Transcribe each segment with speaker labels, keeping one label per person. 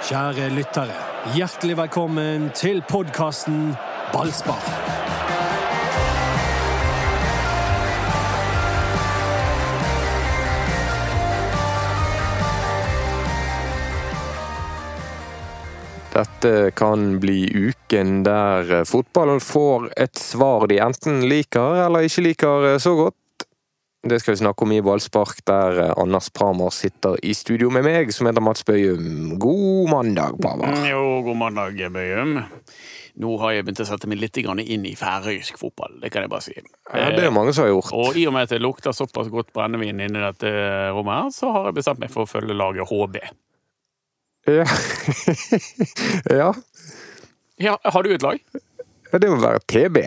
Speaker 1: Kjære lyttere, hjertelig velkommen til podkasten Ballspar.
Speaker 2: Dette kan bli uken der fotballen får et svar de enten liker eller ikke liker så godt. Det skal vi snakke om i Ballspark, der Anders Pramer sitter i studio med meg, som heter Mats Bøyum. God mandag, Pramer.
Speaker 3: Jo, god mandag, Bøyum. Nå har jeg begynt å sette meg litt inn i færøysk fotball, det kan jeg bare si.
Speaker 2: Ja, det er mange som har gjort.
Speaker 3: Og i og med at det lukter såpass godt brennevin inni dette rommet, her, så har jeg bestemt meg for å følge laget HB.
Speaker 2: Ja. ja.
Speaker 3: Ja, Har du et lag?
Speaker 2: Det må være TB.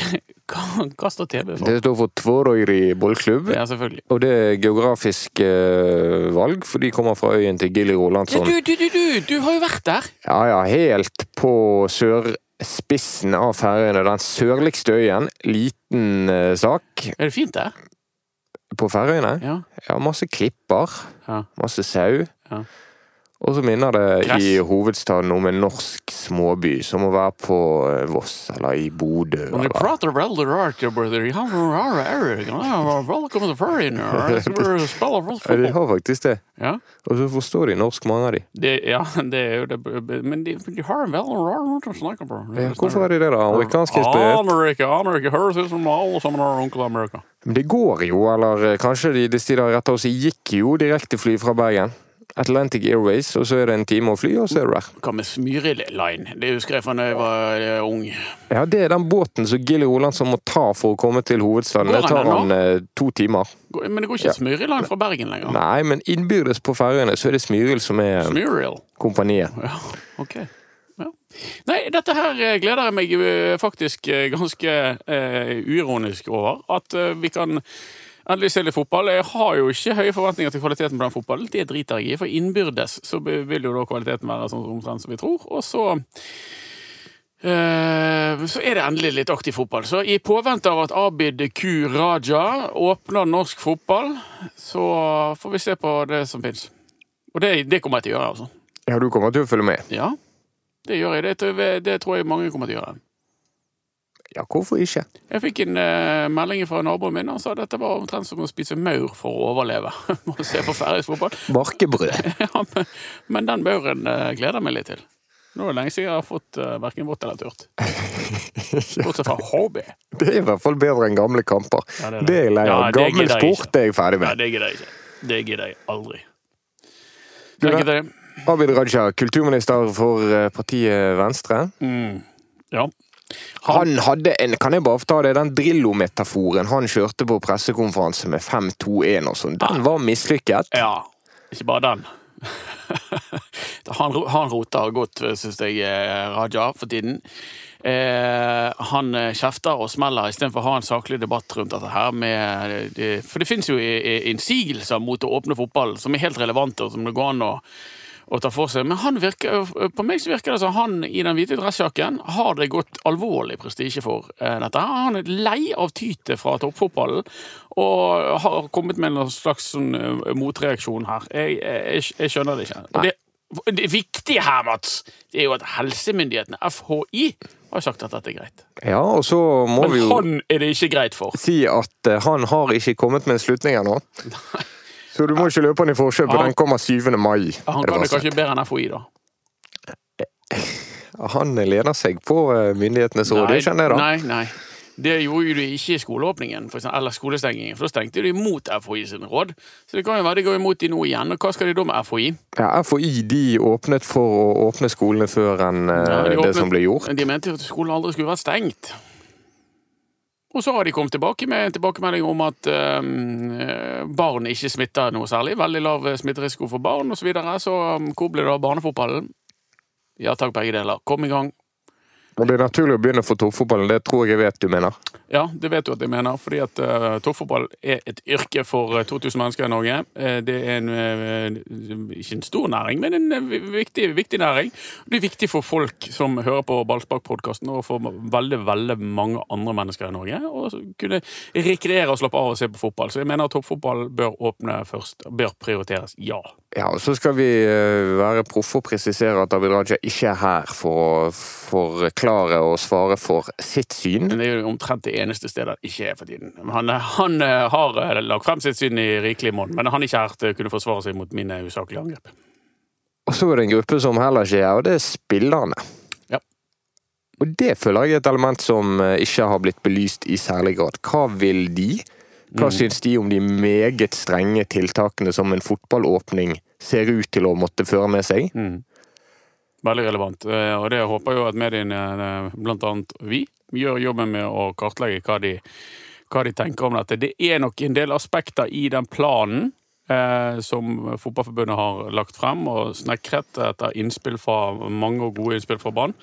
Speaker 3: Hva, står TB for?
Speaker 2: Det står for Tvårøyri bollklubb.
Speaker 3: Ja, selvfølgelig.
Speaker 2: Og det er geografisk eh, valg, for de kommer fra øyen til Gilly Rolandsson.
Speaker 3: du, du, du, du, du har jo vært der!
Speaker 2: Ja ja, helt på sørspissen av Færøyene. Den sørligste øyen. Liten eh, sak
Speaker 3: Er det fint der?
Speaker 2: på Færøyene.
Speaker 3: Ja.
Speaker 2: Ja, masse klipper.
Speaker 3: Ja.
Speaker 2: Masse sau.
Speaker 3: Ja.
Speaker 2: Og så minner det
Speaker 3: Gress.
Speaker 2: i hovedstaden om en norsk småby, som å være på eh, Voss eller i Bodø.
Speaker 3: Når du prater veldig rart, brother. Velkommen til ferien.
Speaker 2: de har faktisk det.
Speaker 3: Ja.
Speaker 2: Og så forstår de norsk, mange av de.
Speaker 3: Det, ja, det er jo det. Men de, de har en veldig rar måte å snakke på.
Speaker 2: Ja, hvorfor er de det, da? Amerikansk inspirert?
Speaker 3: Aner ikke, aner ikke. Høres ut som alle sammen har onkel Amerika.
Speaker 2: Men det går jo, eller eh, kanskje de, de rett og slett gikk jo direktefly fra Bergen. Atlantic Airways, og så er det en time å fly, og så er du der.
Speaker 3: Hva med Smyriline? Det husker jeg fra da jeg var eh, ung.
Speaker 2: Ja, det er den båten som Gilly Rolandsson må ta for å komme til hovedstaden. Det tar han eh, to timer.
Speaker 3: Går- Men det går ikke
Speaker 2: Ja.
Speaker 3: Smyriline fra Bergen lenger?
Speaker 2: Nei, men innbyrdes på ferjene så er det Smyril som er
Speaker 3: Smyril?
Speaker 2: kompaniet.
Speaker 3: Ja, ok. Ja. Nei, dette her eh, gleder jeg meg faktisk ganske eh, uironisk over. At eh, vi kan endelig se litt fotball. Jeg har jo ikke høye forventninger til kvaliteten på den fotballen. Det driter jeg i, for innbyrdes så vil jo da kvaliteten være sånn omtrent som vi tror. Og så eh, så er det endelig litt aktiv fotball. Så i påvente av at Abid Q. Raja åpner norsk fotball, så får vi se på det som fins. Og det, det kommer jeg til å gjøre, altså.
Speaker 2: Ja, du kommer til å følge med.
Speaker 3: Ja, det gjør jeg. Det, det tror jeg mange kommer til å gjøre.
Speaker 2: Ja, hvorfor ikke?
Speaker 3: Jeg fikk en uh, melding fra naboen min Han sa at dette var omtrent som å spise maur for å overleve. Må se på færøysk fotball.
Speaker 2: Barkebrød.
Speaker 3: Ja, men, men den mauren uh, gleder meg litt til. Nå er det lenge siden jeg har fått uh, verken vått eller tørt. Bortsett fra HB.
Speaker 2: Det er i hvert fall bedre enn gamle kamper.
Speaker 3: Ja, det er det.
Speaker 2: det er jeg lei av.
Speaker 3: det
Speaker 2: Gammel sport er jeg ferdig
Speaker 3: med.
Speaker 2: med.
Speaker 3: det gidder jeg ikke. Det gidder jeg aldri.
Speaker 2: Du? Abid Raja, kulturminister for eh, partiet Venstre.
Speaker 3: Mm. Ja.
Speaker 2: Han hadde en, kan jeg bare ta det, den Drillo-metaforen han kjørte på pressekonferanse med 5-2-1 og sånn, den var mislykket.
Speaker 3: Ja, ikke bare den. han, han roter godt, syns jeg, eh, Raja, for tiden. Eh, han eh, kjefter og smeller istedenfor å ha en saklig debatt rundt dette her. Med, det, for det finnes jo innsigelser mot å åpne fotball som er helt relevante, og som det går an å, å ta for seg. Men han virker, på meg så virker det som han i den hvite dressjakken har det gått alvorlig prestisje for eh, dette. Han er lei av tytet fra toppfotballen og har kommet med en slags sånn, eh, motreaksjon her. Jeg, jeg, jeg skjønner det ikke. Og Det, det viktige her, Mats, det er jo at helsemyndighetene, FHI, har sagt at dette er greit.
Speaker 2: Ja, og så må
Speaker 3: Men
Speaker 2: vi jo
Speaker 3: han er det ikke greit for.
Speaker 2: si at eh, han har ikke kommet med en slutning ennå. Så du må ikke løpe han i forkjøpet. Den kommer 7. mai.
Speaker 3: Han kan det kanskje bedre enn FHI, da.
Speaker 2: Han lener seg på myndighetene, myndighetenes råd, det kjenner jeg da.
Speaker 3: Nei, nei. Det gjorde jo de ikke i skoleåpningen, eksempel, eller skolestengingen, for da stengte de imot FHI sin råd. Så det kan jo være de går imot de nå igjen, og hva skal de da med FHI?
Speaker 2: Ja, FHI de åpnet for å åpne skolene før enn eh,
Speaker 3: Ja, de
Speaker 2: det som ble gjort.
Speaker 3: De mente jo at skolen aldri skulle vært stengt. Og så har de kommet tilbake med en tilbakemelding om at øh, barn ikke smitter noe særlig. Veldig lav smitterisiko for barn osv. Så, videre. så um, hvor ble det av barnefotballen? Ja takk, begge deler. Kom i gang.
Speaker 2: Og det er naturlig å begynne for toppfotballen, det tror jeg jeg vet du mener.
Speaker 3: Ja, det vet du at jeg mener, fordi at uh, toppfotball er et yrke for uh, 2000 mennesker i Norge. Uh, det er en, ikke en stor næring, men en viktig, viktig, næring. Det er viktig for folk som hører på Ballspark-podkasten, og for veldig veldig mange andre mennesker i Norge. Å kunne rekreere og slappe av og se på fotball. Så jeg mener at toppfotball bør åpne først. Bør prioriteres, ja.
Speaker 2: Ja, og Så skal vi være proffe og presisere at David Raja ikke er her for å forklare og svare for sitt syn.
Speaker 3: Men det er jo omtrent det eneste stedet han ikke er for tiden. Han, han eh, har eh, lagt frem sitt syn i rikelig monn, men han er ikke her til å kunne forsvare seg mot mine usaklige angrep.
Speaker 2: Og så er det en gruppe som heller ikke er, og det er spillerne.
Speaker 3: Ja.
Speaker 2: Og det føler jeg er et element som eh, ikke har blitt belyst i særlig grad. Hva vil de? Hva mm. syns de om de meget strenge tiltakene som en fotballåpning ser ut til å måtte føre med seg.
Speaker 3: Mm. Veldig relevant. Eh, og det håper jo at mediene, eh, blant annet vi, gjør jobben med å kartlegge hva de, hva de tenker om dette. Det er nok en del aspekter i den planen eh, som Fotballforbundet har lagt frem og snekret etter innspill fra mange og gode innspill fra Brann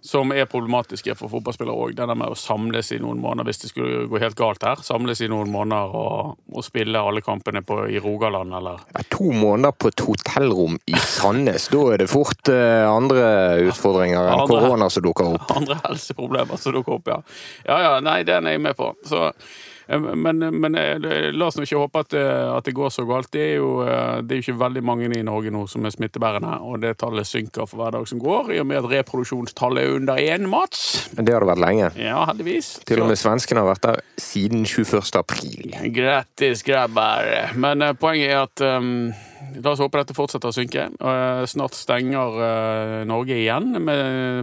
Speaker 3: som er problematiske for fotballspillere òg. Denne med å samles i noen måneder hvis det skulle gå helt galt her. Samles i noen måneder og, og spille alle kampene på, i Rogaland, eller
Speaker 2: ja, To måneder på et hotellrom i Sandnes. da er det fort eh, andre utfordringer enn korona som dukker opp.
Speaker 3: Andre helseproblemer som dukker opp, ja. Ja ja, nei, den er jeg med på. Så men, men eh, la oss nå ikke håpe at det, eh, at det, går så galt. Det er, jo, det er jo ikke veldig mange i Norge nå som er smittebærende, og det tallet synker for hver dag som går, i og med at reproduksjonstallet er under én, Mats.
Speaker 2: Det har det vært lenge.
Speaker 3: Ja, heldigvis.
Speaker 2: Til og med svenskene har vært der siden 21. april.
Speaker 3: Grattis, grabber. Men poenget er at um La oss håpe dette fortsetter å synke. og snart stenger eh, Norge igjen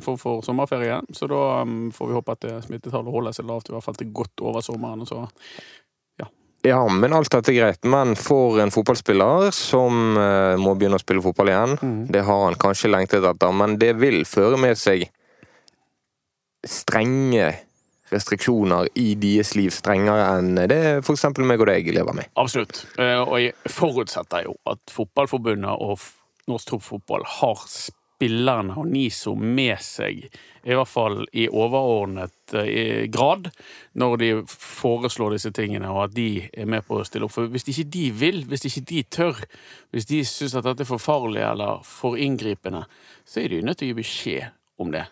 Speaker 3: for, for sommerferie. Så da mm, får vi håpe at smittetallet holder seg lavt, i hvert fall til godt over sommeren. Så,
Speaker 2: ja. ja, men alt dette er greit. Men for en fotballspiller som eh, må begynne å spille fotball igjen, mm. det har han kanskje lengtet etter, men det vil føre med seg strenge restriksjoner i deres liv strengere enn det f.eks. meg og deg lever med.
Speaker 3: Absolutt. Eh, og jeg forutsetter jo at Fotballforbundet og norsk toppfotball har spillerne og NISO med seg, i hvert fall i overordnet eh, grad, når de foreslår disse tingene, og at de er med på å stille opp. For hvis ikke de vil, hvis ikke de tør, hvis de syns at dette er for farlig eller for inngripende, så er de nødt til å gi beskjed om det.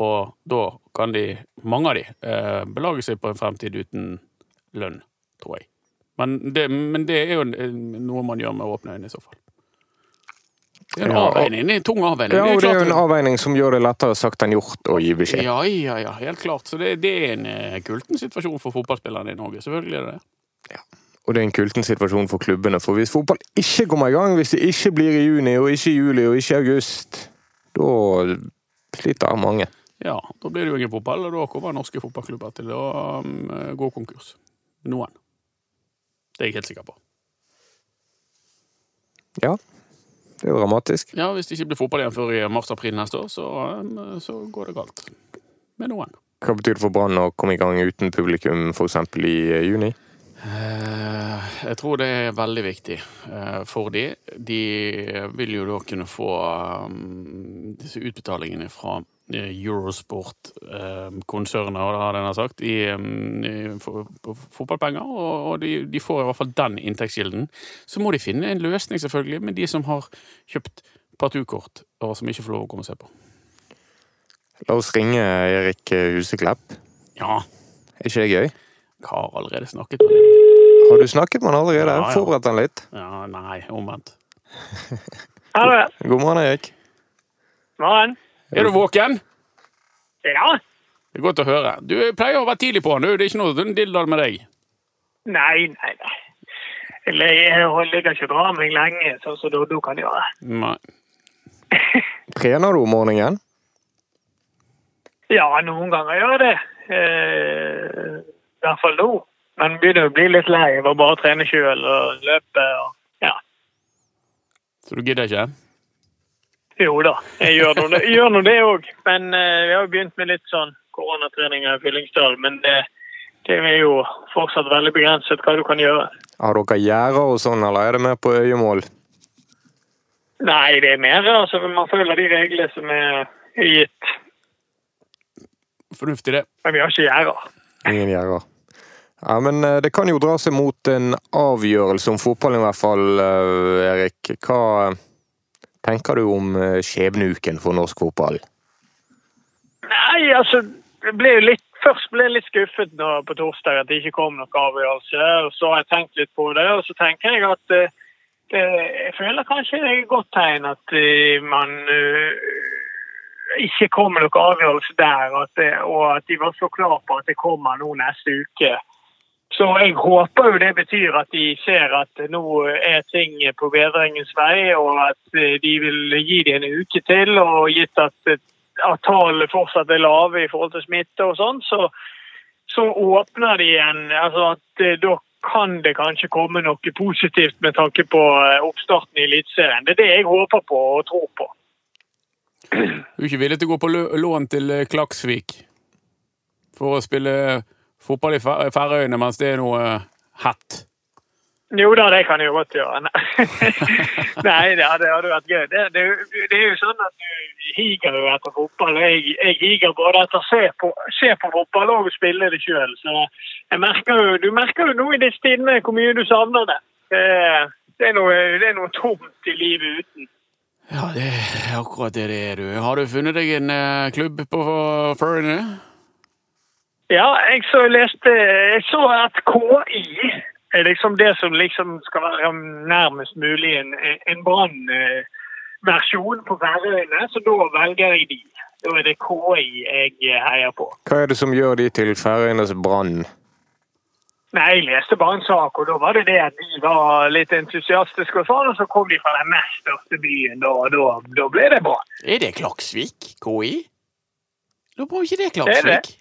Speaker 3: Og da kan de, mange av de, eh, belage seg på en fremtid uten lønn, tror jeg. Men det, men det er jo noe man gjør med åpne øyne, i så fall. Det er en avveining, det er en tung avveining.
Speaker 2: Ja, og det er jo en avveining som gjør det lettere sagt enn gjort å gi beskjed.
Speaker 3: Ja, ja, ja, helt klart. Så det, det er en eh, kulten situasjon for fotballspillerne i Norge. Selvfølgelig er det det.
Speaker 2: Ja. Og det er en kulten situasjon for klubbene. For hvis fotball ikke kommer i gang, hvis det ikke blir i juni, og ikke i juli, og ikke i august, da sliter mange.
Speaker 3: Ja, da blir det jo ingen fotball, og da kommer norske fotballklubber til å um, gå konkurs. Noen. Det er jeg helt sikker på.
Speaker 2: Ja. Det er jo dramatisk.
Speaker 3: Ja, Hvis det ikke blir fotball igjen før i mars-april neste år, så, um, så, går det galt. Med noen.
Speaker 2: Hva betyr det for Brann å komme i gang uten publikum f.eks. i eh, juni?
Speaker 3: Eh, jeg tror det er veldig viktig eh, for de. De vil jo da kunne få um, disse utbetalingene fra Eurosport-konsernet, eh, har den sagt, i, i fotballpenger. Og de, de, får i hvert fall den inntektskilden. Så må de finne en løsning, selvfølgelig, med de som har kjøpt partukort, og som ikke får lov å komme og se på.
Speaker 2: La oss ringe Erik Huseklepp.
Speaker 3: Ja.
Speaker 2: Er ikke det gøy?
Speaker 3: Jeg har allerede snakket med ham.
Speaker 2: Har du snakket med han allerede? Ja, ja. Forberedt han litt?
Speaker 3: Ja, Nei, omvendt.
Speaker 4: Hallo.
Speaker 2: God morgen, Erik.
Speaker 4: Morgen.
Speaker 3: Er du våken?
Speaker 4: Ja.
Speaker 3: Det er godt å høre. Du pleier å være tidlig på nå. Det er ikke noe dilldall med deg?
Speaker 4: Nei, nei, nei. Jeg ligger ikke bra meg lenge, sånn som Doddo kan gjøre.
Speaker 3: Nei.
Speaker 2: Trener du om morgenen?
Speaker 4: Ja, noen ganger gjør jeg det. Eh, I hvert fall nå. Men begynner å bli litt lei av å bare trene sjøl og løpe og ja.
Speaker 3: Så du gidder ikke?
Speaker 4: Jo da, jeg gjør nå det òg. Men uh, vi har jo begynt med litt sånn koronatreninger i Fyllingsdal. Men det, det, er jo fortsatt veldig begrenset hva du kan gjøre.
Speaker 2: Har dere gjerder og sånn, eller er det mer på øyemål?
Speaker 4: Nei, det er mer altså man følger de reglene som er gitt.
Speaker 3: Fornuftig, det.
Speaker 4: Men vi har ikke gjerder.
Speaker 2: Ingen gjerder. Ja, men eh, det kan jo dra seg mot en avgjørelse om fotballen i hvert fall, eh, Erik. Hva tenker du om eh, skjebneuken for norsk fotball?
Speaker 4: Nei, altså det ble litt, Først ble jeg litt skuffet nå på torsdag at det ikke kom noen avgjørelse. og Så har jeg tenkt litt på det, og så tenker jeg at eh, jeg føler kanskje det er et godt tegn at eh, man eh, ikke kommer noen avgjørelse der, at, og at de var så klar på at det kommer nå neste uke. Så jeg håper jo det betyr at de ser at nå er ting på bedringens vei, og at eh, de vil gi det en uke til. Og gitt at, at tallene fortsatt er lave i forhold til smitte og sånn, så, så åpner de igjen. Altså at eh, da kan det kanskje komme noe positivt med tanke på eh, oppstarten i Eliteserien. Det er det jeg håper på og tror på.
Speaker 3: Du er ikke villig til å gå på lån til eh, Klaksvik for å spille fotball i Fær- Færøyene mens det er noe eh, hett?
Speaker 4: Jo da, det kan jeg jo godt gjøre. Nei, det hadde, vært gøy. Det, det, det er jo sånn at du higer jo etter fotball. Jeg, jeg higer både etter å se på, se på fotball og spille det sjøl. Så merker jo, du merker jo nå i disse tidene hvor mye du savner det. Det, det, er, noe, det er noe tomt i livet uten.
Speaker 3: Ja, det er akkurat det det er, du. Har du funnet deg en eh, klubb på Færøyene?
Speaker 4: Ja, jeg så leste Jeg så at KI er liksom det som liksom skal være nærmest mulig en, en brannversjon på Færøyene, så da velger jeg de. Da er det KI jeg heier på.
Speaker 2: Hva er det som gjør de til Færøyenes brann?
Speaker 4: Nei, Jeg leste bare en sak, og da var det det at de var litt entusiastiske, og sånn, og så kom de fra den nest største byen, da, og da, da ble det bra.
Speaker 3: Er det Klaksvik? KI? Lurer på om ikke det er
Speaker 4: Det er det.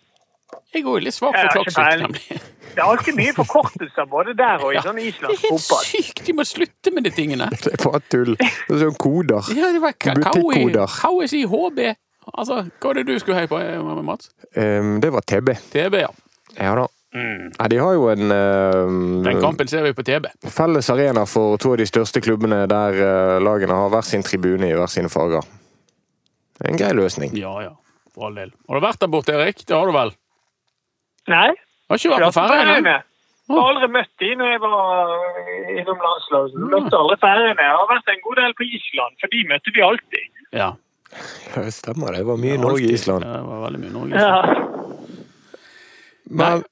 Speaker 3: Jeg er jo litt svak for
Speaker 4: peiling.
Speaker 3: nemlig.
Speaker 4: Det er alltid mye forkortelser både der og i
Speaker 3: Ja,
Speaker 4: sånn
Speaker 3: Det er helt sykt! De må slutte med de tingene.
Speaker 2: Det er bare tull. Det er sånn koder.
Speaker 3: Ja, det var
Speaker 2: Butikkoder.
Speaker 3: KSI HB. Altså, hva var det du skulle heie på, eh, Mats?
Speaker 2: Um, det var TB.
Speaker 3: TB, ja.
Speaker 2: Ja da. Ja, de har jo en uh,
Speaker 3: Den kampen ser vi på TB.
Speaker 2: felles arena for to av de største klubbene der uh, lagene har hver sin tribune i hver sine farger. Det er en grei løsning.
Speaker 3: Ja, ja. For all del. Har du vært der borte, Erik? Det har du vel?
Speaker 4: Nei,
Speaker 3: Har ikke vært på Færøyene?
Speaker 4: Jeg har aldri møtt de når jeg var innom landslaget. Jeg Møtte aldri Færøyene. Jeg har vært en god del på Island, for de møtte vi alltid.
Speaker 3: Ja.
Speaker 2: Ja, det stemmer, det var mye Norge i Island.
Speaker 3: Ja, det var veldig mye Norge i Island.
Speaker 4: Ja.
Speaker 2: Men,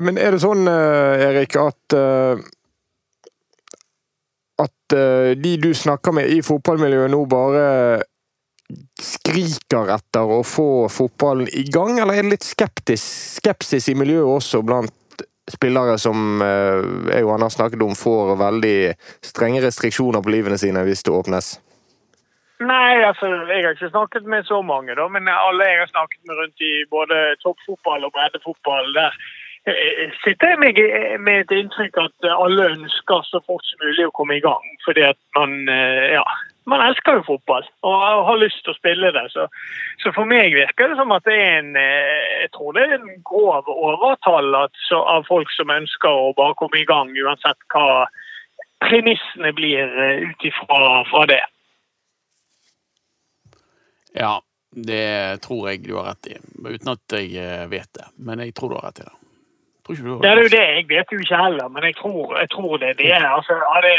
Speaker 2: men er det sånn, eh, Erik, at eh, At eh, de du snakker med i fotballmiljøet nå bare skriker etter å få fotballen i gang, eller er det litt skeptis, skepsis i miljøet også blant spillere som eh, jeg og han har snakket om, får veldig strenge restriksjoner på livene sine hvis det åpnes?
Speaker 4: Nei, altså, jeg har ikke snakket med så mange, da, men alle jeg har snakket med rundt i både toppfotball og breddefotball, der eh, sitter jeg med, med et inntrykk at alle ønsker så fort som mulig å komme i gang. Fordi at man, eh, ja, man elsker jo fotball og har lyst til å spille det. Så, så for meg virker det som at det er en eh, jeg tror det er en grov overtall av folk som ønsker å bare komme i gang, uansett hva premissene blir eh, ut ifra fra det.
Speaker 3: Ja, det tror jeg du har rett i. Uten at jeg eh, vet det. Men jeg tror du har rett i det. Tror ikke du har rett.
Speaker 4: Det er jo det, jeg vet jo ikke heller, men jeg tror, jeg tror det er det. Altså, hadde,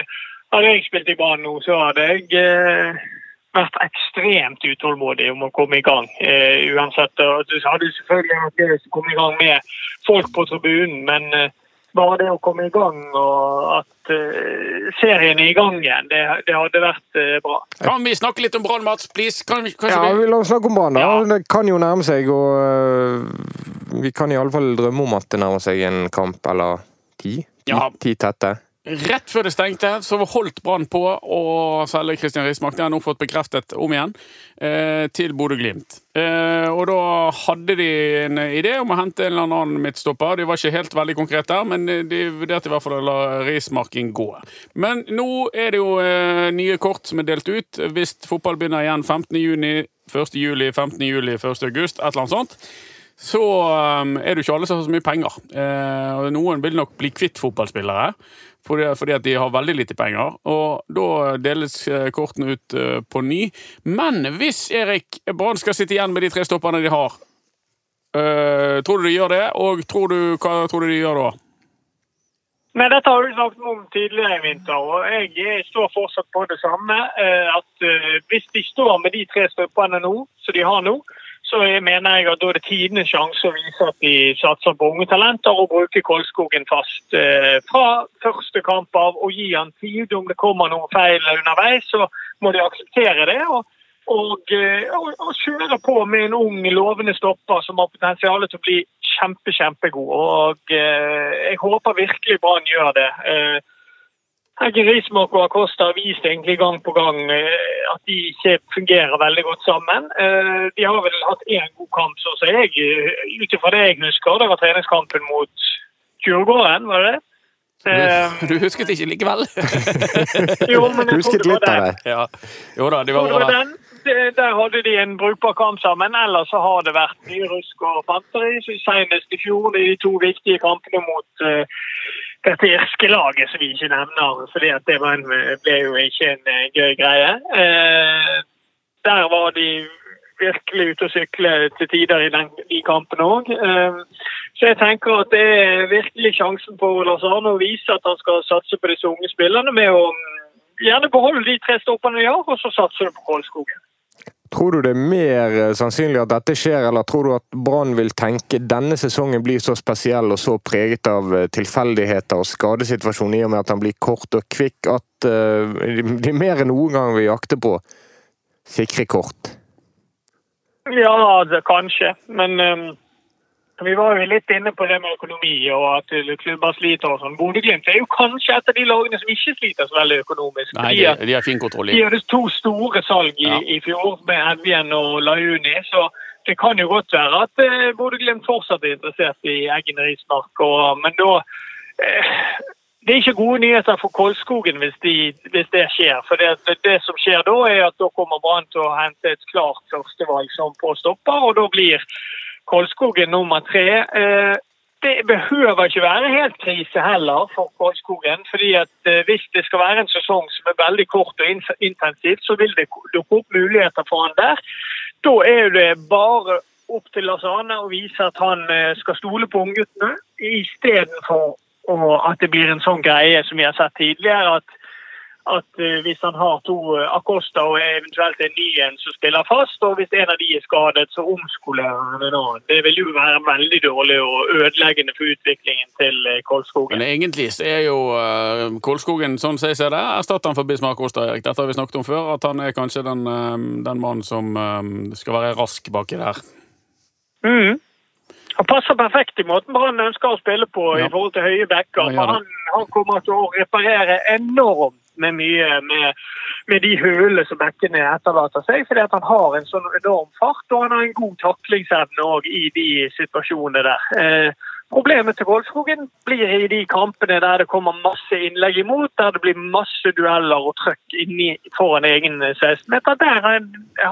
Speaker 4: hadde jeg spilt i banen nå, så hadde jeg eh, vært ekstremt utålmodig om å komme i gang. Eh, uansett, og så hadde jeg selvfølgelig vært gøy å komme i gang med folk på tribunen, men eh, bare det å komme i gang og at eh, serien er i gang igjen, det, det hadde vært eh, bra.
Speaker 3: Kan vi snakke litt om Brann, Mats? Please? Kan
Speaker 2: Ja,
Speaker 3: vi...
Speaker 2: La oss snakke om Brann.
Speaker 3: Ja.
Speaker 2: Det kan jo nærme seg, og uh, vi kan i alle fall drømme om at det nærmer seg en kamp eller ti. Ti,
Speaker 3: Ja.
Speaker 2: ti tette.
Speaker 3: Rett før det stengte, så holdt Brann på å selge Christian Rismark. Det har nå fått bekreftet om igjen, eh, til Bodø-Glimt. Eh, og da hadde de en idé om å hente en eller annen midtstopper. De var ikke helt veldig konkrete der, men de vurderte i hvert fall å la Rismarken gå. Men nå er det jo eh, nye kort som er delt ut. Hvis fotball begynner igjen 15. juni, 1. juli, 15. juli, 1. august, et eller annet sånt så er det jo ikke alle som har så mye penger. Noen vil nok bli kvitt fotballspillere fordi, at de har veldig lite penger. Og da deles eh, kortene ut eh, på ny. Men hvis Erik Brann skal sitte igjen med de tre stopperne de har, øh, tror du de gjør det, og tror du, hva tror du de gjør da?
Speaker 4: Men dette har du snakket om tidligere i vinter, og jeg, står fortsatt på det samme. At hvis de står med de tre stoppene nå, som de har nå, så jeg mener jeg at da er det tidenes sjanse å vise at de satser på unge talenter og bruker Kolskogen fast eh, fra første kamp av og gi han tid. Om det kommer noen feil underveis, så må de akseptere det. og og, eh, og, og kjøre på med en ung, lovende stopper som har potensial til å bli kjempe, kjempegod. Og eh, jeg håper virkelig Brann gjør det. Eh, Eggen Rismark og Acosta har vist egentlig gang på gang eh, at de ikke fungerer veldig godt sammen. Eh, de har vel hatt én god kamp, så som jeg, eh, ut ifra det jeg husker. Det var treningskampen mot Djurgården, var det det? Eh,
Speaker 3: Du, du husket ikke likevel?
Speaker 4: jo, men jeg
Speaker 2: Husket litt av
Speaker 4: det.
Speaker 3: ja. Jo da, de var bra der.
Speaker 4: den. Der hadde de en brukbar kamp sammen. Ellers så har det vært mye rusk og fanteri. Så Senest i fjor i de to viktige kampene mot eh, dette irske laget som vi ikke nevner, fordi at det en, ble jo ikke en eh, gøy greie. Eh, der var de virkelig ute å sykle til tider i den, de kampene òg. Eh, så jeg tenker at det er virkelig sjansen for Lars Arne å vise at han skal satse på disse unge spillerne med å mm, gjerne beholde de tre stoppene de har, og så satser du på Kolskogen.
Speaker 2: Tror du det er mer eh, sannsynlig at dette skjer, eller tror du at Brann vil tenke denne sesongen blir så spesiell og så preget av eh, tilfeldigheter og skadesituasjon i og med at han blir kort og kvikk, at eh, de mer enn noen gang vil jakte på sikre kort?
Speaker 4: Ja, det, kanskje. Men um, vi var jo litt inne på det med økonomi og at klubber sliter og sånn. Bodø-Glimt er jo kanskje et av de lagene som ikke sliter så veldig økonomisk.
Speaker 3: Nei, de, de har fin kontroll
Speaker 4: de hadde to store salg i,
Speaker 3: Ja.
Speaker 4: i fjor med Evjen og Lajuni. Så det kan jo godt være at eh, Bodø-Glimt fortsatt er interessert i Eggen Rismark. Og, men da eh, Det er ikke gode nyheter for Kolskogen hvis, de, hvis det skjer. For det, det, det som skjer da, er at da kommer Brann til å hente et klart førstevalg som påstopper, og da blir Kolskogen nummer tre. Eh, det behøver ikke være helt krise heller for Kolskogen. fordi at eh, Hvis det skal være en sesong som er veldig kort og intensivt, så vil det dukke opp muligheter for han der. Da er det bare opp til Lars Arne å vise at han eh, skal stole på ungguttene, istedenfor at det blir en sånn greie som vi har sett tidligere. at at eh, hvis han har to eh, Acosta og eventuelt en ny en som spiller fast, og hvis en av de er skadet, så omskolerer han en annen. Det vil jo være veldig dårlig og ødeleggende for utviklingen til eh, Kolskogen.
Speaker 3: Men egentlig så er jo uh, Kolskogen, sånn som jeg ser det, erstatteren for Bismarck Acosta, Erik. Dette har vi snakket om før, at han er kanskje den, den mannen som skal være rask baki der.
Speaker 4: Mm. Han passer perfekt i måten Brann ønsker å spille på
Speaker 3: Ja.
Speaker 4: i forhold til høye bekker.
Speaker 3: Ja,
Speaker 4: han, han kommer til å reparere enormt med mye med, med de hulene som bekkene etterlater seg. fordi at han har en sånn enorm fart, og han har en god taklingsevne òg i de situasjonene der. Eh, Problemet til Kolskogen blir i de kampene der det kommer masse innlegg imot, der det blir masse dueller og trøkk inni foran egen 16-meter. Der er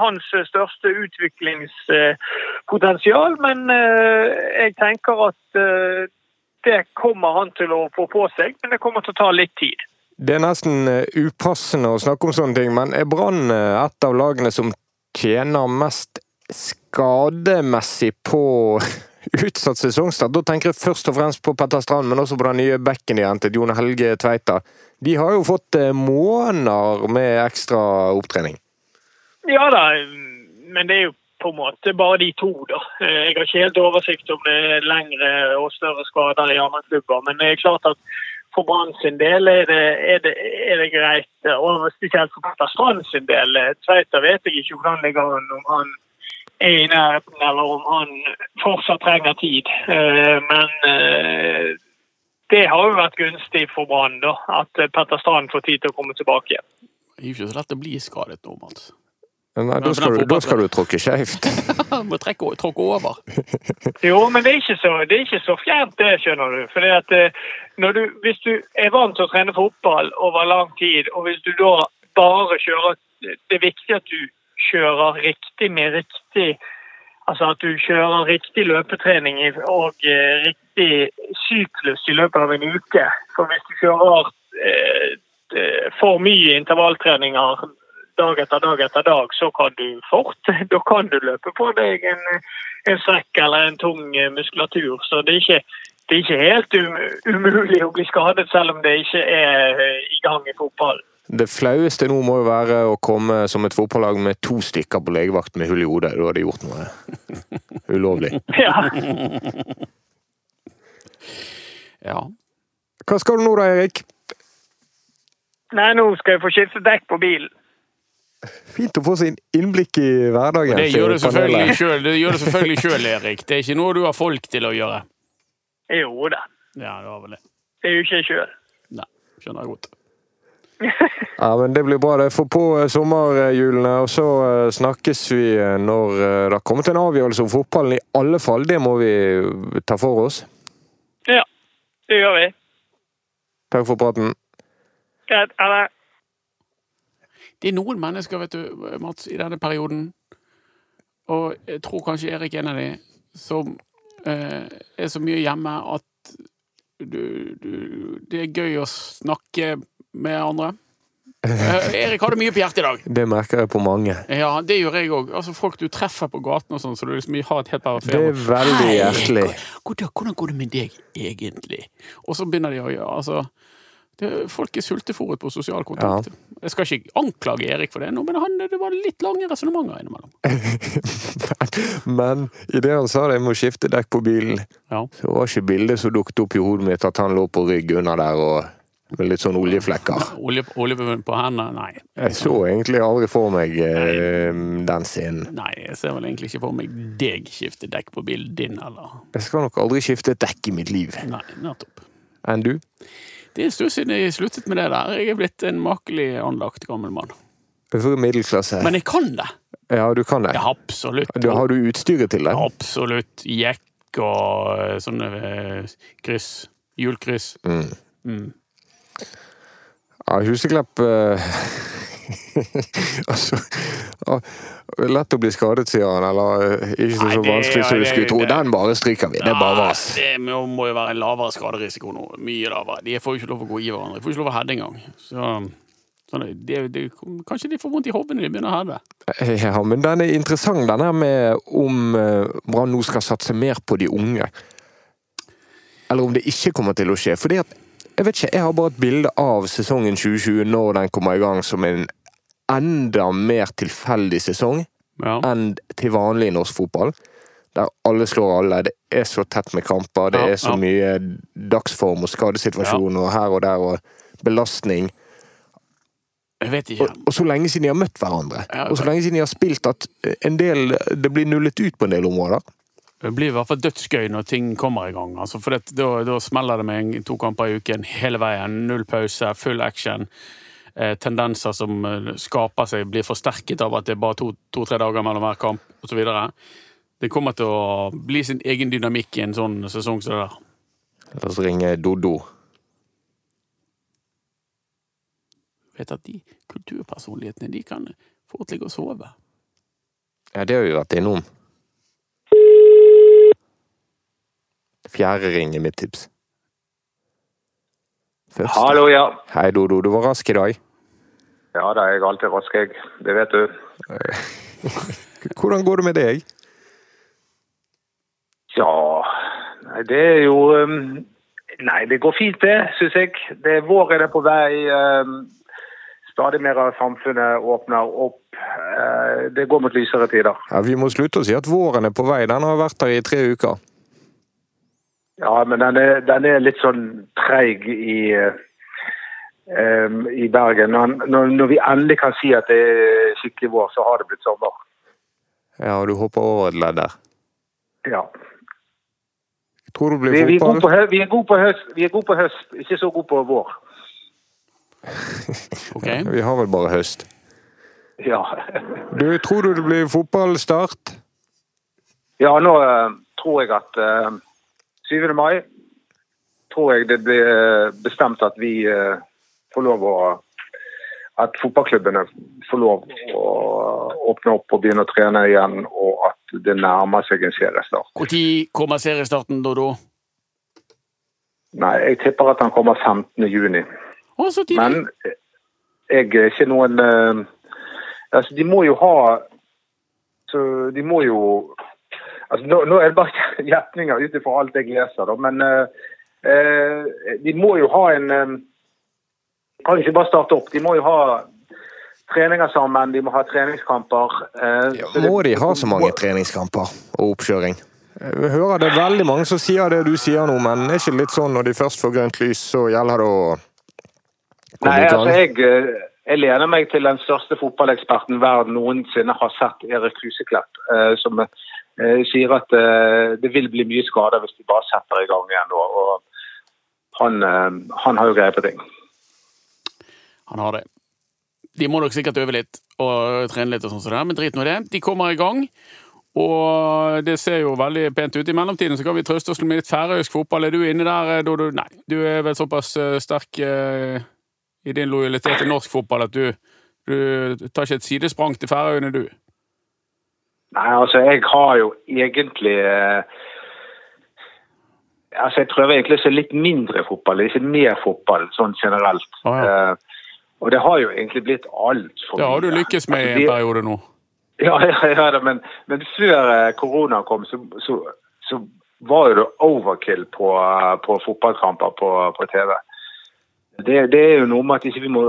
Speaker 4: hans største utviklingspotensial, men eh, jeg tenker at eh, det kommer han til å få på seg, men det kommer til å ta litt tid.
Speaker 2: Det er nesten eh, upassende å snakke om sånne ting, men er Brann eh, et av lagene som tjener mest skademessig på utsatt sesongstart? Da tenker jeg først og fremst på Petter Strand, men også på den nye bekken de hentet, Jon Helge Tveita. De har jo fått eh, måneder med ekstra opptrening.
Speaker 4: Ja da, men det er jo på en måte bare de to, da. Jeg har ikke helt oversikt om det er lengre og større skader i andre klubber, men det er klart at for Brann sin del er det, er, det, er det greit, og spesielt for Petter Strand sin del. Tveita vet jeg ikke hvordan ligger an, om han er i nærheten eller om han fortsatt trenger tid. Eh, Men eh, det har jo vært gunstig for Brann, at Petter Strand får tid til å komme tilbake.
Speaker 3: Det er ikke så lett å bli skadet nå, Mats.
Speaker 2: Nei, da, skal du, da skal du tråkke skjevt.
Speaker 3: Må trekke, tråkke over.
Speaker 4: Jo, men det er ikke så, det er ikke så fjernt, det, skjønner du. Fordi at eh, når du, Hvis du er vant til å trene fotball over lang tid, og hvis du da bare kjører Det er viktig at du kjører riktig med riktig Altså at du kjører riktig løpetrening og eh, riktig syklus i løpet av en uke. For hvis du kjører eh, eh, for mye intervalltreninger dag etter dag etter dag, så kan du fort Da kan du løpe på deg en, en strekk eller en tung eh, muskulatur. Så det er ikke, det er ikke helt um, umulig å bli skadet, selv om det ikke er eh, i gang i fotballen.
Speaker 2: Det flaueste nå må jo være å komme som et fotballag med to stykker på legevakt med hull i hodet. Du hadde gjort noe ulovlig.
Speaker 4: Ja.
Speaker 3: Ja.
Speaker 2: Hva skal du nå da, Erik?
Speaker 4: Nei, nå skal jeg få skiftet dekk på bilen.
Speaker 2: Fint å få sin innblikk i hverdagen.
Speaker 3: Det gjør du selvfølgelig sjøl, det selvfølgelig selv, Erik. Det er ikke noe du har folk til å gjøre.
Speaker 4: Jo da.
Speaker 3: Ja, det var vel det.
Speaker 4: Det er jo ikke jeg sjøl.
Speaker 3: Nei, skjønner jeg godt.
Speaker 2: Ja, men Det blir bra. det. Få på eh, sommerhjulene, og så eh, snakkes vi eh, når det har kommet en avgjørelse om fotballen. I alle fall, det må vi ta for oss.
Speaker 4: Ja, det gjør vi.
Speaker 2: Takk for praten.
Speaker 4: Greit. Ha det.
Speaker 3: Det er noen mennesker, vet du, Mats, i denne perioden, og jeg tror kanskje Erik er en av de, som eh, er så mye hjemme at du, du, det er gøy å snakke med andre. Eh, Erik du mye på hjertet i dag.
Speaker 2: Det merker jeg på mange.
Speaker 3: Ja, det gjør jeg òg. Altså, folk du treffer på gaten og sånn, så du liksom har et helt par
Speaker 2: Det er veldig hjertelig.
Speaker 3: Hei, hvordan går det med deg egentlig? Og så begynner de å gjøre altså det, Folk er sultefòret på sosial kontakt. Jeg skal ikke anklage Erik for det, nå, men han, det var litt lange resonnementer innimellom.
Speaker 2: Men idet han sa det jeg må skifte dekk på bilen,
Speaker 3: Ja.
Speaker 2: så var ikke bildet som dukket opp i hodet mitt at han lå på rygg under der og med litt sånn oljeflekker.
Speaker 3: Olje, olje på hendene? Nei.
Speaker 2: Jeg så egentlig aldri for meg eh, den scenen.
Speaker 3: Nei, jeg ser vel egentlig ikke for meg deg skifte dekk på bilen din, eller
Speaker 2: Jeg skal nok aldri skifte dekk i mitt liv.
Speaker 3: Nei, nettopp.
Speaker 2: Enn du?
Speaker 3: Det er en stund siden jeg sluttet med det der. Jeg er blitt en makelig anlagt gammel mann.
Speaker 2: Middelklasse.
Speaker 3: Men jeg kan det!
Speaker 2: Ja, du kan det.
Speaker 3: Ja, absolutt.
Speaker 2: Du, har du utstyret til det?
Speaker 3: Absolutt. Jekk og eh, sånne eh, kryss. Hjulkryss.
Speaker 2: Mm.
Speaker 3: Mm.
Speaker 2: Ja, Huseklepp eh, Altså Lett å bli skadet, sier han. Eller eh, ikke så,
Speaker 3: Nei,
Speaker 2: så vanskelig som du skulle tro. Den bare stryker vi. Det er bare vas.
Speaker 3: Det må, jo være en lavere skaderisiko nå. Mye lavere. De får jo ikke lov å gå i hverandre. De får ikke lov å heade engang. Så det, det, kanskje de får vondt i hodet når de begynner å heade.
Speaker 2: Ja, men den er interessant, den her med om eh, Brann nå skal satse mer på de unge. Eller om det ikke kommer til å skje. Fordi at, jeg vet ikke, jeg har bare et bilde av sesongen 2020 når den kommer i gang, som en enda mer tilfeldig sesong
Speaker 3: Ja.
Speaker 2: enn til vanlig i norsk fotball. Der alle slår alle. Det er så tett med kamper. Det
Speaker 3: Ja,
Speaker 2: er så
Speaker 3: ja.
Speaker 2: mye dagsform og skadesituasjon og her og der og belastning.
Speaker 3: Jeg vet ikke.
Speaker 2: Og, og så lenge siden de har møtt hverandre. Og så lenge siden de har spilt at en del Det blir nullet ut på en del områder.
Speaker 3: Det blir i hvert fall dødsgøy når ting kommer i gang. Altså, for det, da, da smeller det med en, to kamper i uken hele veien. Null pause, full action. Eh, tendenser som eh, skaper seg, blir forsterket av at det er bare to- to-tre dager mellom hver kamp osv. Det kommer til å bli sin egen dynamikk i en sånn sesong som det der.
Speaker 2: La oss ringe Doddo.
Speaker 3: Vet at de kulturpersonlighetene de kan fort ligge og sove.
Speaker 2: Ja, det har vi vært innom. Fjerde ring er mitt tips. Første.
Speaker 5: Hallo, ja.
Speaker 2: Hei, Dodo. Du var rask i dag.
Speaker 5: Ja, da er jeg alltid rask, jeg. Det vet du.
Speaker 2: Hvordan går det med deg?
Speaker 5: Ja, det er jo um, Nei, det går fint, det, syns jeg. Det er Våren er på vei. Um, stadig mer av samfunnet åpner opp. Uh, det går mot lysere tider.
Speaker 2: Ja, Vi må slutte å si at våren er på vei. Den har vært der i tre uker.
Speaker 5: Ja, men den er, den er litt sånn treig i, uh, um, i Bergen. Når, når, når vi endelig kan si at det er skikkelig vår, så har det blitt sommer.
Speaker 2: Ja, og du hopper over et ledd der.
Speaker 5: Ja.
Speaker 2: Tror du blir
Speaker 5: Vi, vi, er på, vi, er gode på høst, vi er gode på høst, ikke så gode på vår.
Speaker 3: Ok?
Speaker 2: Vi har vel bare høst.
Speaker 5: Ja.
Speaker 2: Du, tror du det blir fotballstart?
Speaker 5: Ja, nå uh, tror jeg at eh, 7. mai tror jeg det blir eh, bestemt at vi eh, får lov å At fotballklubbene får lov å åpne opp og begynne å trene igjen, og at det nærmer seg en seriestart.
Speaker 3: Når kommer seriestarten, Dodo?
Speaker 5: Nei, jeg tipper at den kommer 15. juni.
Speaker 3: Å, så tidlig!
Speaker 5: Men jeg er ikke noen eh, Altså, de må jo ha Så de må jo altså, nå, nå er det bare gjetninger ut ifra alt jeg leser, da, men eh, eh, de må jo ha en eh, Kan ikke bare starte opp. De må jo ha treninger sammen, de må ha treningskamper. eh, må det-
Speaker 2: de ha så mange treningskamper og oppkjøring? Jeg hører det er veldig mange som sier det du sier nå, men er ikke litt sånn når de først får grønt lys, så gjelder det å komme
Speaker 5: Nei, altså jeg, eh, jeg lener meg til den største fotballeksperten verden noensinne har sett, Erik Huseklepp, eh, som eh, sier at eh, det vil bli mye skader hvis de bare setter i gang igjen. Og, og han, eh, han har jo greie på ting.
Speaker 3: Han har det. De må nok sikkert øve litt og trene litt, og er, men drit nå i det. De kommer i gang, og det ser jo veldig pent ut. I mellomtiden så kan vi trøste oss med litt færøysk fotball. Er du inne der, eh, Dodo? Nei, du er vel såpass eh, sterk eh, i din lojalitet til norsk fotball at du, du tar ikke et sidesprang til Færøyene, du?
Speaker 5: Nei, altså jeg har jo egentlig eh, Altså jeg prøver egentlig å se litt mindre fotball, ikke mer fotball sånn generelt.
Speaker 3: Ah, ja.
Speaker 5: Eh, og det har jo egentlig blitt altfor
Speaker 3: Det har du lykkes med i en periode nå.
Speaker 5: Ja, ja, ja da, men, men før eh, korona kom, så, så, så var jo det overkill på, på fotballkamper på, på TV. Det, det er jo noe med at ikke vi må,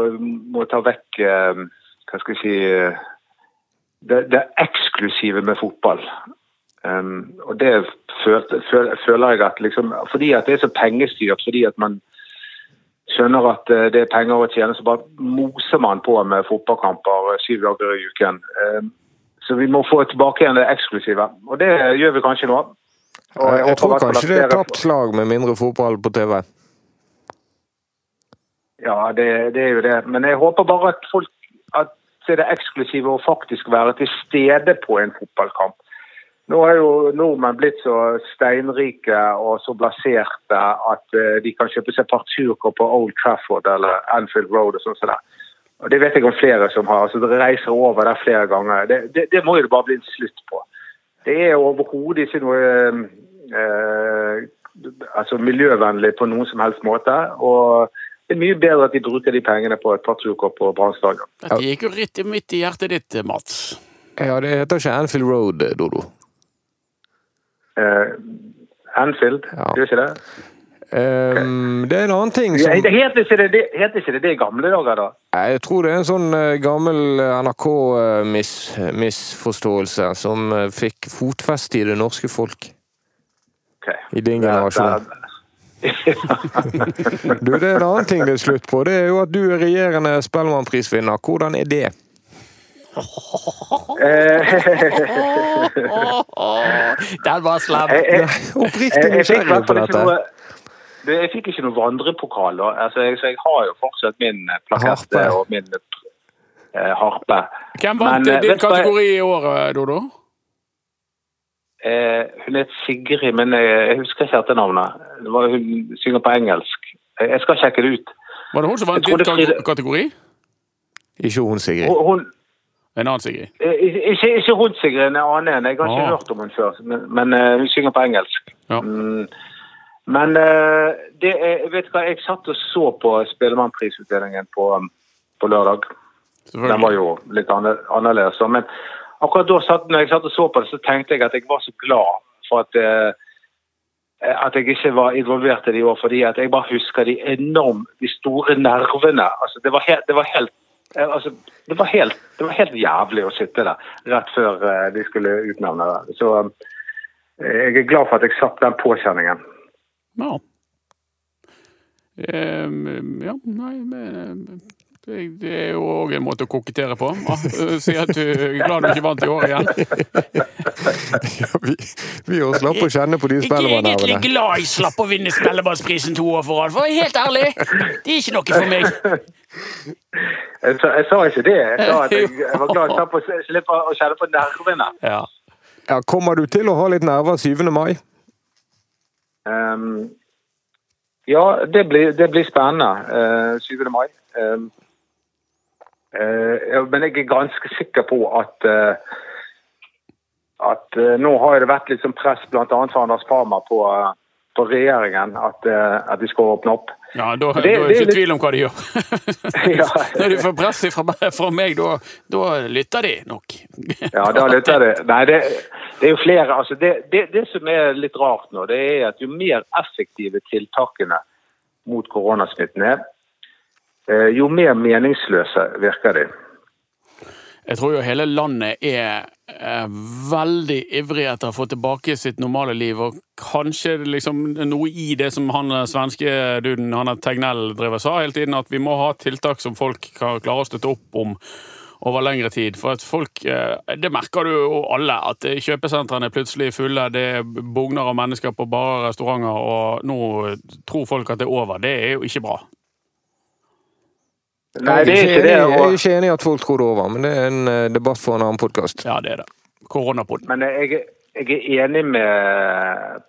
Speaker 5: må ta vekk Hva skal jeg si det, det eksklusive med fotball. Um, og det føler, føler jeg at liksom Fordi at det er så pengestyrt, fordi at man skjønner at eh, det er penger å tjene, så bare moser man på med fotballkamper eh, syv dager i uken. Um, så vi må få tilbake igjen det eksklusive. Og det gjør vi kanskje nå. Og
Speaker 2: Jeg,
Speaker 5: jeg
Speaker 2: tror kanskje det er tapt slag med mindre fotball på TV.
Speaker 5: Ja, det, det er jo det. Men jeg håper bare at folk at det er det eksklusive å faktisk være til stede på en fotballkamp. Nå er jo nordmenn blitt så steinrike og så blaserte at eh, de kan kjøpe seg parturkår på Old Trafford eller Anfield Road og sånn som det. Og det vet jeg om flere som har. altså de reiser over der flere ganger. Det, det, det må jo det bare bli en slutt på. Det er overhodet ikke noe eh, eh, altså miljøvennlig på noen som helst måte. Og det er mye bedre at de bruker de pengene på et par turer på Brann stadion.
Speaker 3: Dette gikk jo rett midt i hjertet ditt, Mats.
Speaker 2: Ja, det heter ikke Anfield Road, Dodo.
Speaker 5: Eh, Anfield,
Speaker 2: Ja.
Speaker 5: gjør ikke det?
Speaker 2: Um, det er en annen ting som
Speaker 5: ja, het ikke det, det, ikke det det i gamle dager, da?
Speaker 2: Jeg tror det er en sånn eh, gammel NRK-misforståelse som eh, fikk fotfeste i det norske folk.
Speaker 5: Okay.
Speaker 2: I din generasjon.
Speaker 5: det-
Speaker 2: Du, det er en annen ting det er slutt på. Det er jo at du er regjerende Spellemannprisvinner. Hvordan er det?
Speaker 3: Den var slem!
Speaker 2: Oppriktig nysgjerrig på dette.
Speaker 5: jeg fikk ikke noen vandrepokal. Altså, så jeg har jo fortsatt min
Speaker 2: plakett
Speaker 5: og min eh, harpe.
Speaker 3: Hvem vant
Speaker 5: eh,
Speaker 3: din kategori i år, eh, Dodo?
Speaker 5: Eh, hun het Sigrid, men jeg, jeg husker ikke etternavnet. Det var, hun synger på engelsk. Jeg, jeg skal sjekke det ut.
Speaker 3: Var det hun som vant din
Speaker 5: Fride-
Speaker 3: kategori?
Speaker 2: Ikke hun, Sigrid.
Speaker 5: Hun, hun,
Speaker 3: En annen Sigrid.
Speaker 5: eh, ikke, ikke hun, Sigrid, en annen en. Jeg har ikke
Speaker 3: Ah.
Speaker 5: hørt om henne før, men, men uh, hun synger på engelsk.
Speaker 3: Ja.
Speaker 5: Mm. Men uh, det er, vet du hva, jeg satt og så på Spellemannprisutdelingen på, på lørdag. Den var jo litt annerledes. Men akkurat da satt, når jeg satt og så på det, så tenkte jeg at jeg var så glad for at, eh, at jeg ikke var involvert i det i år. Fordi at jeg bare husker de enormt, de store nervene. Altså, det var helt, det var helt eh, Altså, det var, helt, det var helt jævlig å sitte der rett før eh, de skulle utnevne det. Så eh, jeg er glad for at jeg satt den påkjenningen.
Speaker 3: Ja. Um, ja, nei men, det, det er jo òg en måte å kokettere på. Si at du er glad du ikke vant i år igjen.
Speaker 2: Ja, vi, òg har slapp å kjenne på de spellemannnervene.
Speaker 3: glad jeg slapp å vinne Spellemannsprisen to år for rad, for helt ærlig, det er ikke noe for meg.
Speaker 5: Jeg sa, jeg sa ikke det. Jeg sa at jeg, jeg var glad jeg slapp å slippe å kjenne på nervene.
Speaker 3: Ja.
Speaker 2: Ja, kommer du til å ha litt nerver 7. mai?
Speaker 5: Um, ja, det blir, det blir spennende. Uh, 7. mai. Um, men jeg er ganske sikker på at uh, at uh, nå har det vært litt sånn press bl.a. fra Anders Parma på, på regjeringen at, at de skal åpne opp.
Speaker 3: Ja, da, da er det
Speaker 5: det
Speaker 3: ikke
Speaker 5: litt-
Speaker 3: tvil om hva de gjør.
Speaker 5: Ja.
Speaker 3: Når de får press fra, fra meg, da, da lytter de nok.
Speaker 5: Ja, da lytter det. Nei, det, det er jo flere. Altså det, det, det som er litt rart nå, det er at jo mer effektive tiltakene mot koronasmitten er, eh, jo mer meningsløse virker de.
Speaker 3: Jeg tror jo hele landet er eh, veldig ivrig etter å få tilbake sitt normale liv, og kanskje liksom noe i det som han eh, svenske duden, han er Tegnell, driver sa hele tiden, at vi må ha tiltak som folk kan klare å støtte opp om over lengre tid. For at folk, eh, Det merker du jo alle, at eh, kjøpesentrene er plutselig fulle, det bugner av mennesker på barer og restauranter, og nå tror folk at det er over. Det er jo ikke bra.
Speaker 5: Nei, det er ikke det.
Speaker 2: jeg er ikke enig i at folk tror det er over, men det er en eh, debatt for en annen podkast.
Speaker 3: Ja, det er det.
Speaker 5: Men jeg, jeg er enig med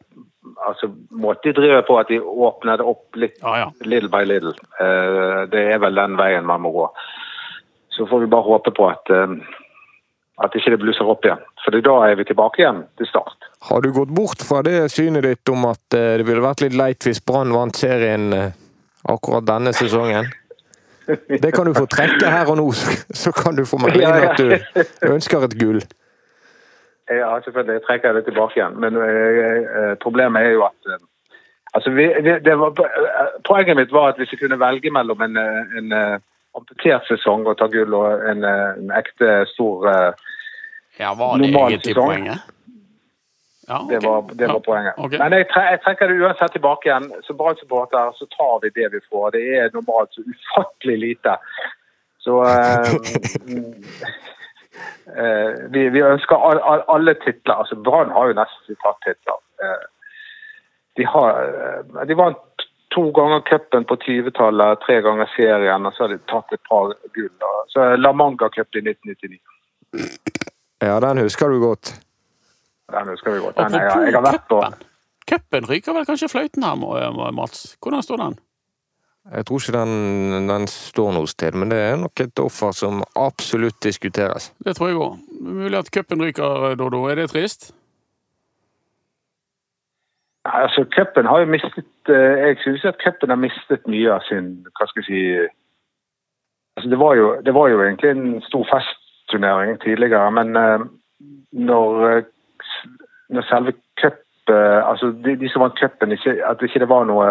Speaker 5: altså, måten de driver på, at de åpner det opp litt
Speaker 3: Ja, ja.
Speaker 5: little by little. Eh, Det er vel den veien man må gå. Så får vi bare håpe på at, eh, at ikke det blusser opp igjen. For da er vi tilbake igjen til start.
Speaker 2: Har du gått bort fra det synet ditt om at det ville vært litt leit hvis Brann vant serien akkurat denne sesongen? Det kan du få trekke her og nå, så- kan du få meg inn at du ønsker et gull.
Speaker 5: Ja, selvfølgelig. Jeg trekker det tilbake igjen. Men eh, eh, problemet er jo at eh, altså vi, det var, Poenget mitt var at hvis jeg kunne velge mellom en, en amputert sesong og ta gull og en, en ekte stor eh,
Speaker 3: Ja, var det
Speaker 5: Normal
Speaker 3: egentlig
Speaker 5: sesong.
Speaker 3: poenget? Ja,
Speaker 5: Det var, det var
Speaker 3: Ja,
Speaker 5: poenget.
Speaker 3: Okay.
Speaker 5: Men jeg, tre, jeg trekker det uansett tilbake igjen. Som Brann-supporter så tar vi det vi får. Det er normalt så ufattelig lite. Så eh, mm, eh, vi, vi ønsker all, all, alle titler. Altså Brann har jo nesten tatt titler. Uh, de, har, de vant to ganger cupen på 20-tallet, tre ganger serien, og så har de tatt et par gull. Så La Manga Cup i 1999.
Speaker 2: Ja, den husker du godt.
Speaker 5: Den husker vi godt. Den, jeg, jeg har vært på
Speaker 3: cupen. Ryker vel kanskje fløyten her, Mats? Hvordan står den?
Speaker 2: Jeg tror ikke den, den står noe sted, men det er nok et offer som absolutt diskuteres.
Speaker 3: Det tror jeg òg. Mulig at cupen ryker, Dodo. Er det trist?
Speaker 5: Nei, altså Cupen har jo mistet eh, Jeg synes at cupen har mistet mye av sin Hva skal jeg si altså det, var jo, det var jo egentlig en stor festturnering tidligere, men eh, når, eh, når selve cup eh, altså de, de som vant cupen, ikke, det ikke var noe,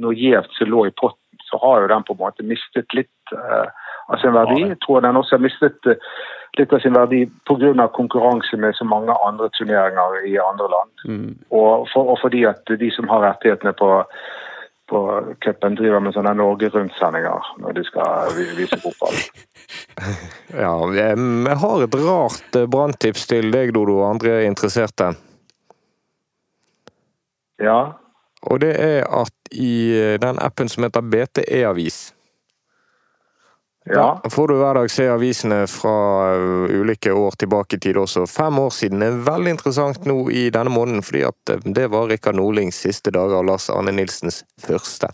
Speaker 5: noe gjevt som lå i potten, så har jo den på en måte mistet litt uh, av sin verdi. Jeg tror den også har mistet uh, litt av sin verdi pga. konkurranse med så mange andre turneringer i andre land. Og, for, og fordi at de som har rettighetene på, på cupen, driver med sånne Norge Rundt-sendinger når de skal vise fotball.
Speaker 2: Ja, vi jeg har et rart branntips til deg, Dodo, og andre interesserte.
Speaker 5: Ja,
Speaker 2: Og det er at i eh, den appen som heter BTE-avis
Speaker 5: ja.
Speaker 2: Da får du hver dag se avisene fra uh, ulike år tilbake i tid også. Fem år siden er veldig interessant nå i denne måneden, fordi at uh, det var Rikard Nordlings siste dager og Lars Arne Nilsens første.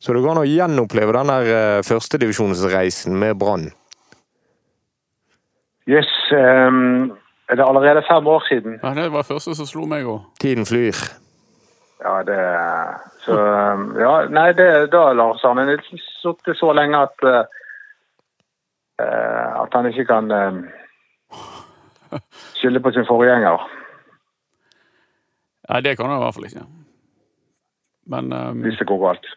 Speaker 2: Så det går an å gjenoppleve den der førstedivisjonsreisen med Brann.
Speaker 5: Yes, Um, er det allerede fem år siden?
Speaker 3: Nei, Det var første som slo meg òg.
Speaker 2: Tiden flyr.
Speaker 5: Ja, det Så Ja, nei, det, da Lars Arne Nilsen sittet så lenge at eh, at han ikke kan uh, skylde på sin forgjenger,
Speaker 3: Nei, det kan han i hvert fall ikke. Men um,
Speaker 5: hvis det går galt.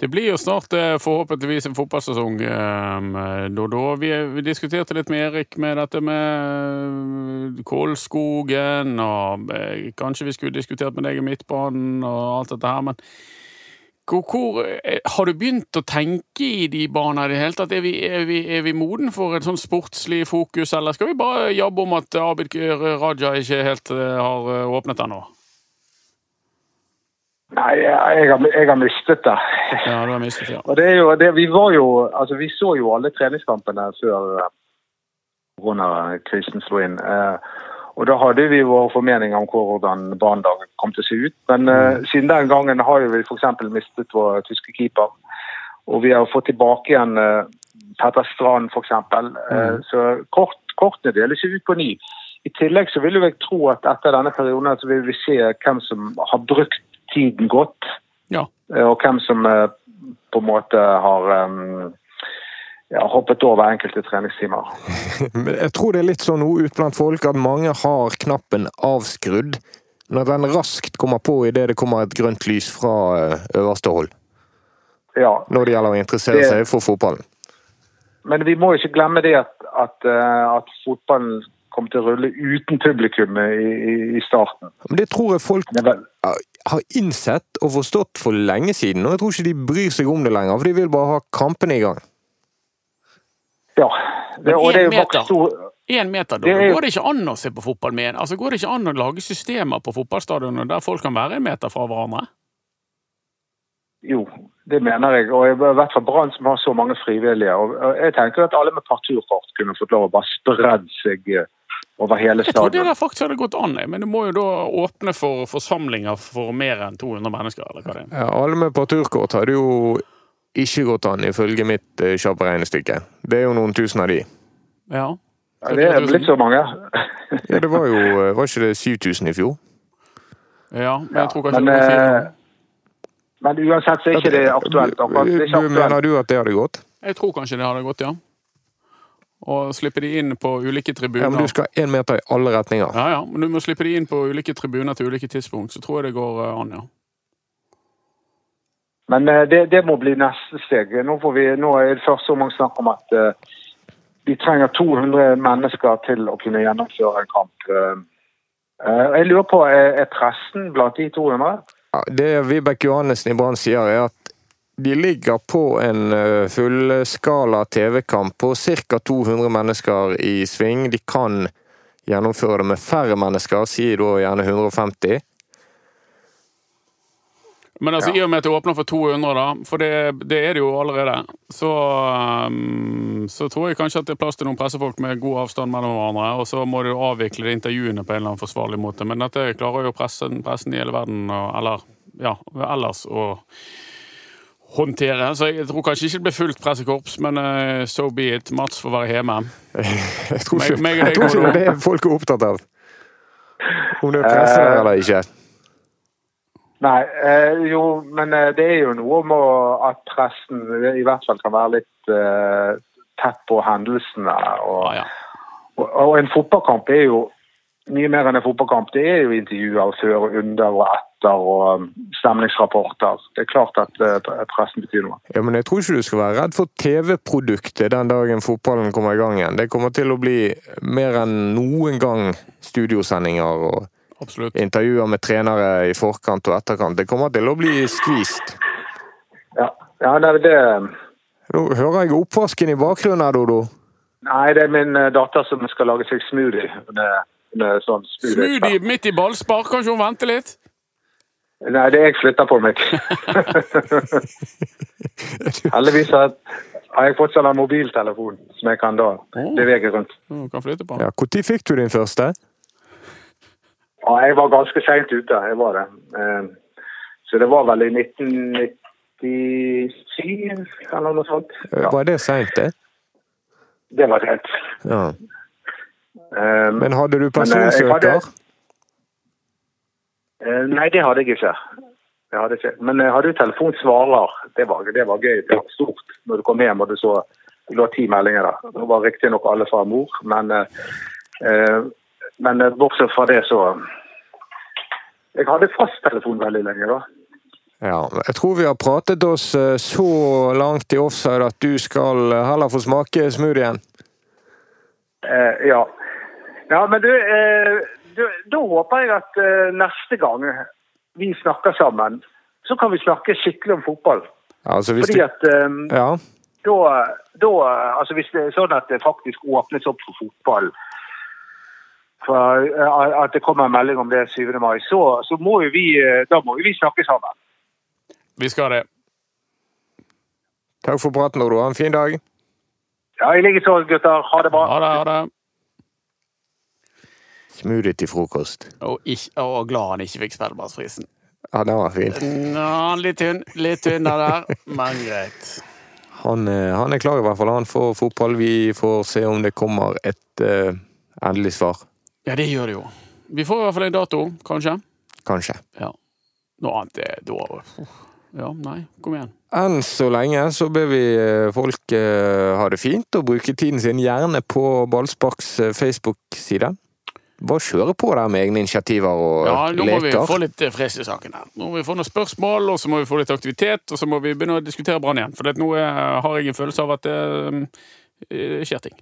Speaker 3: Det blir jo snart eh, forhåpentligvis en fotballsesong, um, Dodo. Vi, diskuterte litt med Erik med dette med Kålskogen, og eh, kanskje vi skulle diskutert med deg i midtbanen og alt dette her, men hvor, hvor, eh, har du begynt å tenke i de baner i det hele tatt? Er vi, er, vi, er vi moden for et sånn sportslig fokus, eller skal vi bare jabbe om at Abid Raja ikke helt eh, har eh, åpnet ennå?
Speaker 5: Nei, jeg, har, jeg har mistet det.
Speaker 3: Ja, du har mistet, ja.
Speaker 5: Det jo, det, vi var jo, altså vi så jo alle treningskampene før eh, koronakrisen slo inn. Eh, og da hadde vi våre formeninger om hvordan banedagen kom til å se ut. Men uh, siden den gangen har vi f.eks. mistet vår tyske keeper. Og vi har fått tilbake igjen uh, Petter Strand f.eks. Uh, så kort, kortene deles ut på ny. I tillegg så vil jeg tro at etter denne perioden så vil vi se hvem som har brukt tiden gått.
Speaker 3: Ja.
Speaker 5: Eh, Og hvem som eh, på en måte har eh, ja, hoppet over enkelte treningstimer.
Speaker 2: Jeg tror det er litt sånn nå ute blant folk at mange har knappen avskrudd når den raskt kommer på idet det kommer et grønt lys fra øverste hold.
Speaker 5: Ja,
Speaker 2: Når det gjelder å interessere
Speaker 5: Det-
Speaker 2: seg for fotballen.
Speaker 5: Men vi må ikke glemme det at, at, at fotballen kommer til å rulle uten publikum i, i, starten.
Speaker 2: Men det tror jeg folk har innsett og forstått for lenge siden, og jeg tror ikke de bryr seg om det lenger, for de vil bare ha kampene i gang.
Speaker 5: ja. Det, og det er jo
Speaker 3: en
Speaker 5: bare stor
Speaker 3: Én meter, da. Går det ikke an å se på fotball med en? Altså, Går det ikke an å lage systemer på fotballstadioner der folk kan være en meter fra hverandre?
Speaker 5: Jo, det mener jeg. Og i hvert fall Brann som har så mange frivillige. Og og jeg tenker at alle med parturkort kunne fått lov å bare spredd seg eh, over hele
Speaker 3: Jeg trodde det der faktisk hadde gått an, men det må jo da åpne for forsamlinger for mer enn 200 mennesker, eller hva det er.
Speaker 2: Ja, alle med parturkort hadde jo ikke gått an, ifølge mitt eh, kjappe regnestykke. Det er jo noen tusen av de.
Speaker 3: Ja.
Speaker 5: Ja, det er blitt så mange.
Speaker 2: Ja, det var jo eh, Var ikke det 7000 i fjor?
Speaker 3: ja, men jeg tror kanskje
Speaker 5: men,
Speaker 3: det var fire.
Speaker 5: eh, men uansett så er ikke det aktuelt. akkurat. Det er ikke
Speaker 2: aktuelt. mener du at det hadde gått?
Speaker 3: Jeg tror kanskje det hadde gått, ja. Og slippe de inn på ulike tribuner.
Speaker 2: Ja, men du skal én meter i alle retninger.
Speaker 3: Ja, ja, men du må slippe de inn på ulike tribuner til ulike tidspunkt, så tror jeg det går eh, an, ja.
Speaker 5: Men eh, det, det må bli neste steg. Nå, får vi, nå er det første omgang snakk om at uh, vi trenger 200 mennesker til å kunne gjennomføre en kamp. Eh, eh, jeg lurer på, er, er pressen blant de 200?
Speaker 2: Ja, det Vibeke Johannessen i Brann sier, er at de ligger på en eh, fullskala TV-kamp på ca. 200 mennesker i sving. De kan gjennomføre det med færre mennesker, sier da gjerne 150.
Speaker 3: Men altså, i og med at det åpner for 200, da, for det, det er det jo allerede, så, um, så tror jeg kanskje at det er plass til noen pressefolk med god avstand mellom hverandre, og så må du avvikle de intervjuene på en eller annen forsvarlig måte. Men dette klarer jo pressen, pressen i hele verden, eller ja, ellers å håndtere. Så jeg tror kanskje ikke det blir fullt pressekorps, men uh, so be it. Mats får være hjemme.
Speaker 2: Jeg tror ikke,
Speaker 3: meg meg
Speaker 2: jeg tror ikke det er det folk er opptatt av. Om det er presse uh, eller ikke.
Speaker 5: Nei, uh, jo, men det er jo noe med at pressen i hvert fall kan være litt tett på hendelsene. Og,
Speaker 3: ah, ja.
Speaker 5: og, og en fotballkamp er jo mye mer enn en fotballkamp. Det er jo intervjuer før under og etter og um, stemningsrapporter. Det er klart at eh, pressen betyr noe.
Speaker 2: Ja, men jeg tror ikke du skal være redd for TV-produktet den dagen fotballen kommer i gang igjen. Det kommer til å bli mer enn noen gang studiosendinger og
Speaker 3: Absolutt.
Speaker 2: intervjuer med trenere i forkant og etterkant. Det kommer til å bli skvist.
Speaker 5: Ja, ja det, det,
Speaker 2: Nå hører jeg oppvasken i bakgrunnen her, Dodo.
Speaker 5: nei, det er min eh, datter som skal lage seg smoothie. Hun er sånn smoothie.
Speaker 3: Smoothie midt i ballspark, kan ikke hun vente litt?
Speaker 5: Nei, det er jeg flytter på meg. Heldigvis har har jeg fått sånn en mobiltelefon som jeg kan da bevege rundt.
Speaker 3: Hun kan flytte på.
Speaker 2: Ja, Når fikk du din første?
Speaker 5: Ja, jeg var ganske seint ute, jeg var det. Eh, Så det var vel i 1997 eller noe sånt. Ja,
Speaker 2: Var det seint, det?
Speaker 5: det var seint.
Speaker 2: Ja.
Speaker 5: Eh,
Speaker 2: Men hadde du
Speaker 5: eh,
Speaker 2: personsøker?
Speaker 5: eh, Nei, det hadde jeg ikke. Hadde ikke. Men jeg hadde jo telefonsvarer. Det var, det var gøy. Det var stort når du kom hjem og du så det lå ti meldinger der. Det var riktignok alle fra mor, men, eh, men bortsett fra det så Jeg hadde fasttelefon veldig lenge, da.
Speaker 2: Ja, jeg tror vi har pratet oss så langt i offside at du skal heller få smake smoothien.
Speaker 5: Eh, ja. Ja, men du, eh, du Da håper jeg at eh, neste gang vi snakker sammen, så kan vi snakke skikkelig om fotball.
Speaker 2: Altså, hvis
Speaker 5: Fordi at eh,
Speaker 2: Ja.
Speaker 5: da, da altså Hvis det er sånn at det faktisk åpnes opp for fotball, for at det kommer en melding om det 7. mai, så, så må jo vi, da må jo vi snakke sammen.
Speaker 3: Vi skal det.
Speaker 2: Takk for praten, Lodo. Ha en fin dag.
Speaker 5: Ja, I like så, gutter. Ha det bra.
Speaker 3: Ha det. ha det.
Speaker 2: Smoothie til frokost.
Speaker 3: Og, ikke, og glad han ikke fikk Spellemannsprisen.
Speaker 2: Ja, den var fin.
Speaker 3: Nå, litt tynn, litt tynn der, men greit.
Speaker 2: Han, eh, han er klar i hvert fall. Han får fotball. Vi får se om det kommer et uh, endelig svar.
Speaker 3: Ja, det gjør det jo. Vi får i hvert fall en dato, kanskje.
Speaker 2: Kanskje.
Speaker 3: Ja. Noe annet er da Ja, nei, kom igjen.
Speaker 2: Enn så lenge så ber vi eh, folk uh, ha det fint og bruke tiden sin gjerne på Ballsparks Facebook-side. Bare kjøre på der med egne initiativer og leker.
Speaker 3: Ja, nå må vi få litt eh, fres i saken her. Nå må vi få noen spørsmål, og så må vi få litt aktivitet, og så må vi begynne å diskutere Brann igjen. For nå eh, har jeg en følelse av at det eh, skjer ting.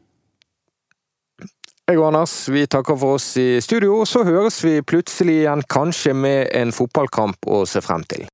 Speaker 2: Jeg og Anders, vi takker for oss i studio, så høres vi plutselig igjen, kanskje med en fotballkamp å se frem til.